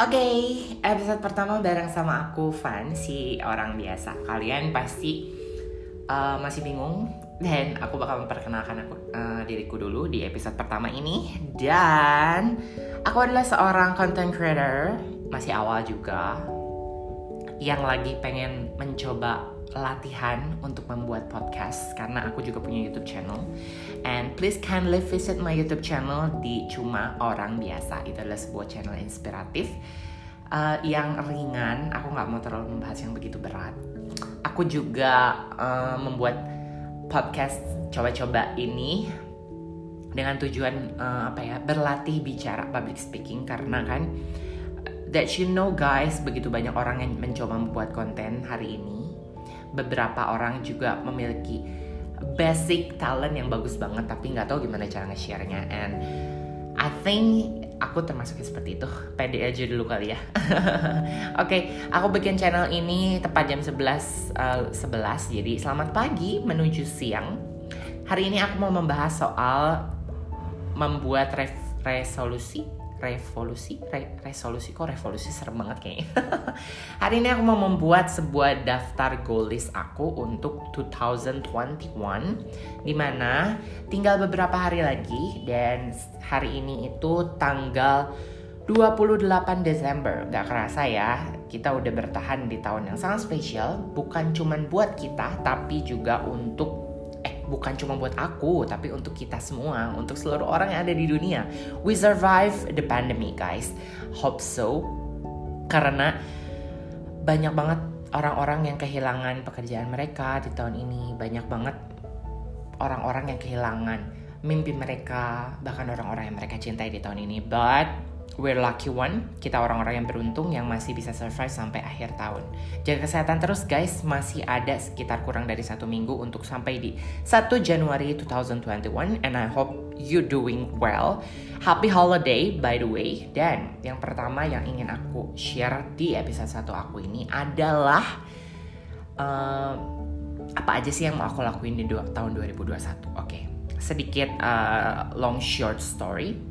Oke, episode pertama bareng sama aku Van, si orang biasa. Kalian pasti uh, masih bingung dan aku bakal memperkenalkan aku uh, diriku dulu di episode pertama ini. Dan aku adalah seorang content creator, masih awal juga, yang lagi pengen mencoba latihan untuk membuat podcast karena aku juga punya YouTube channel. And please kindly visit my YouTube channel di Cuma Orang Biasa. Itu adalah sebuah channel inspiratif uh, yang ringan. Aku nggak mau terlalu membahas yang begitu berat. Aku juga uh, membuat podcast coba-coba ini dengan tujuan uh, apa ya berlatih bicara public speaking karena kan that you know guys begitu banyak orang yang mencoba membuat konten hari ini beberapa orang juga memiliki basic talent yang bagus banget tapi nggak tahu gimana cara nge-share-nya. And I think aku termasuknya seperti itu. Pede aja dulu kali ya. Oke okay, aku bikin channel ini tepat jam 11 uh, 11 jadi selamat pagi menuju siang. Hari ini aku mau membahas soal membuat resolusi revolusi re, resolusi kok revolusi serem banget kayaknya. Hari ini aku mau membuat sebuah daftar goal list aku untuk 2021 di mana tinggal beberapa hari lagi dan hari ini itu tanggal 28 Desember. Gak kerasa ya Kita udah bertahan di tahun yang sangat spesial Bukan cuman buat kita Tapi juga untuk bukan cuma buat aku, tapi untuk kita semua, untuk seluruh orang yang ada di dunia. We survive the pandemic, guys. Hope so. Karena banyak banget orang-orang yang kehilangan pekerjaan mereka di tahun ini. Banyak banget orang-orang yang kehilangan mimpi mereka, bahkan orang-orang yang mereka cintai di tahun ini. But we're lucky one, kita orang-orang yang beruntung yang masih bisa survive sampai akhir tahun. Jaga kesehatan terus guys, masih ada sekitar kurang dari satu minggu untuk sampai di 1 Januari 2021 and I hope you doing well. Happy holiday by the way. Dan yang pertama yang ingin aku share di episode 1 aku ini adalah uh, apa aja sih yang mau aku lakuin di tahun 2021. Oke, okay. sedikit uh, long short story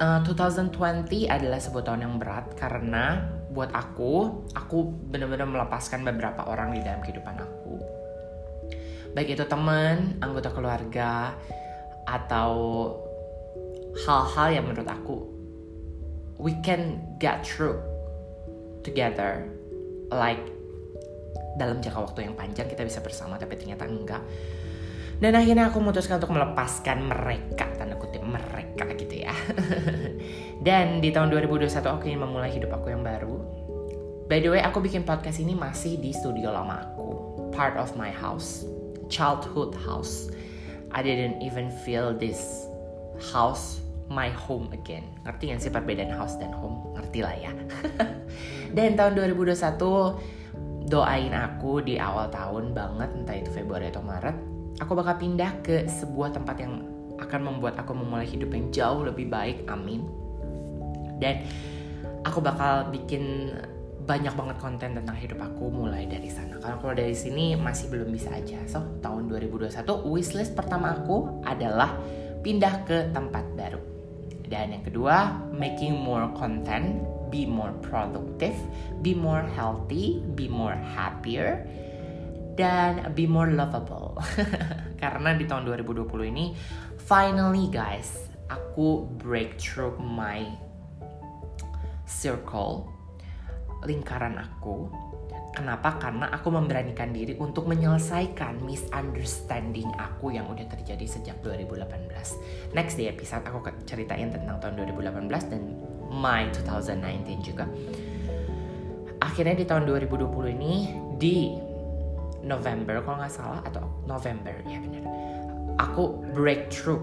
uh, eh, 2020 adalah sebuah tahun yang berat karena buat aku, aku benar-benar melepaskan beberapa orang di dalam kehidupan aku. Baik itu teman, anggota keluarga, atau hal-hal yang menurut aku we can get through together like dalam jangka waktu yang panjang kita bisa bersama tapi ternyata enggak dan akhirnya aku memutuskan untuk melepaskan mereka, tanda kutip mereka gitu ya. Dan di tahun 2021 aku ingin memulai hidup aku yang baru. By the way, aku bikin podcast ini masih di studio lama aku. Part of my house. Childhood house. I didn't even feel this house my home again. Ngerti gak sih perbedaan house dan home? Ngerti lah ya. dan tahun 2021 doain aku di awal tahun banget entah itu Februari atau Maret aku bakal pindah ke sebuah tempat yang akan membuat aku memulai hidup yang jauh lebih baik. Amin. Dan aku bakal bikin banyak banget konten tentang hidup aku mulai dari sana. Kalau kalau dari sini masih belum bisa aja. So tahun 2021 wishlist pertama aku adalah pindah ke tempat baru. Dan yang kedua making more content be more productive be more healthy be more happier dan be more lovable. Karena di tahun 2020 ini finally guys, aku breakthrough my circle lingkaran aku. Kenapa? Karena aku memberanikan diri untuk menyelesaikan misunderstanding aku yang udah terjadi sejak 2018. Next di episode aku ceritain tentang tahun 2018 dan my 2019 juga. Akhirnya di tahun 2020 ini di November kalau nggak salah atau November ya benar. Aku breakthrough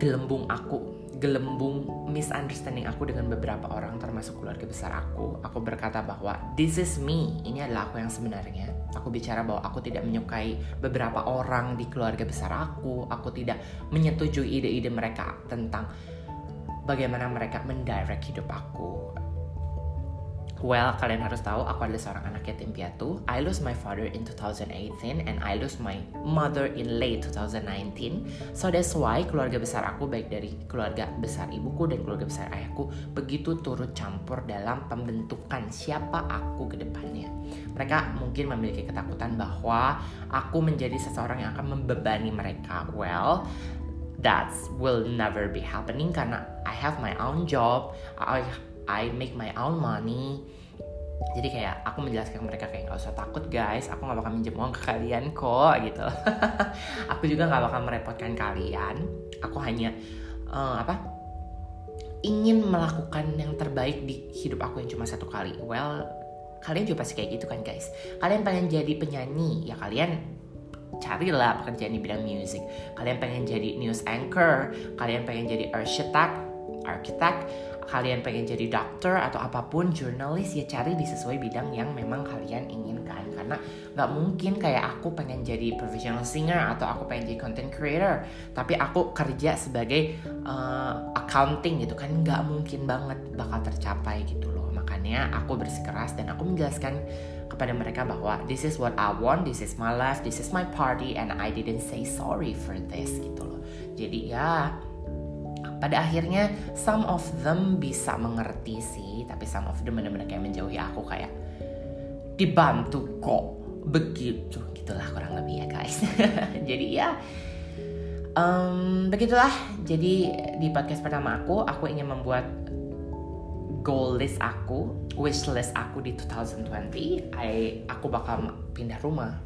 gelembung aku gelembung misunderstanding aku dengan beberapa orang termasuk keluarga besar aku. Aku berkata bahwa this is me. Ini adalah aku yang sebenarnya. Aku bicara bahwa aku tidak menyukai beberapa orang di keluarga besar aku. Aku tidak menyetujui ide-ide mereka tentang bagaimana mereka mendirect hidup aku Well, kalian harus tahu aku adalah seorang anak yatim piatu. I lost my father in 2018 and I lost my mother in late 2019. So that's why keluarga besar aku baik dari keluarga besar ibuku dan keluarga besar ayahku begitu turut campur dalam pembentukan siapa aku ke depannya. Mereka mungkin memiliki ketakutan bahwa aku menjadi seseorang yang akan membebani mereka. Well, that will never be happening karena I have my own job. I I make my own money. Jadi kayak aku menjelaskan mereka kayak nggak usah takut guys. Aku nggak bakal minjem uang ke kalian kok gitu. Aku juga nggak bakal merepotkan kalian. Aku hanya uh, apa ingin melakukan yang terbaik di hidup aku yang cuma satu kali. Well kalian juga pasti kayak gitu kan guys. Kalian pengen jadi penyanyi ya kalian carilah pekerjaan di bidang musik kalian pengen jadi news anchor kalian pengen jadi architect architect kalian pengen jadi dokter atau apa pun jurnalis ya cari di sesuai bidang yang memang kalian inginkan karena nggak mungkin kayak aku pengen jadi professional singer atau aku pengen jadi content creator tapi aku kerja sebagai uh, accounting gitu kan nggak mungkin banget bakal tercapai gitu loh makanya aku bersikeras dan aku menjelaskan kepada mereka bahwa this is what I want, this is my life, this is my party and I didn't say sorry for this gitu loh. Jadi ya pada akhirnya some of them bisa mengerti sih tapi some of them benar-benar kayak menjauhi aku kayak dibantu kok. Begitu. Gitulah kurang lebih ya guys. Jadi ya um, begitulah. Jadi di podcast pertama aku aku ingin membuat goal list aku wish list aku di 2020 I, aku bakal pindah rumah.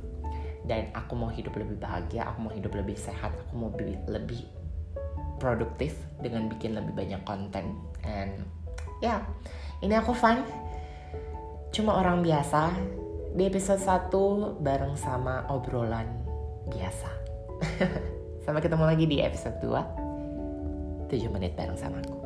Dan aku mau hidup lebih bahagia aku mau hidup lebih sehat aku mau lebih produktif dengan bikin lebih banyak konten. And ya yeah, ini aku fun. Cuma orang biasa di episode 1 bareng sama obrolan biasa. Sampai ketemu lagi di episode 2 7 menit bareng sama aku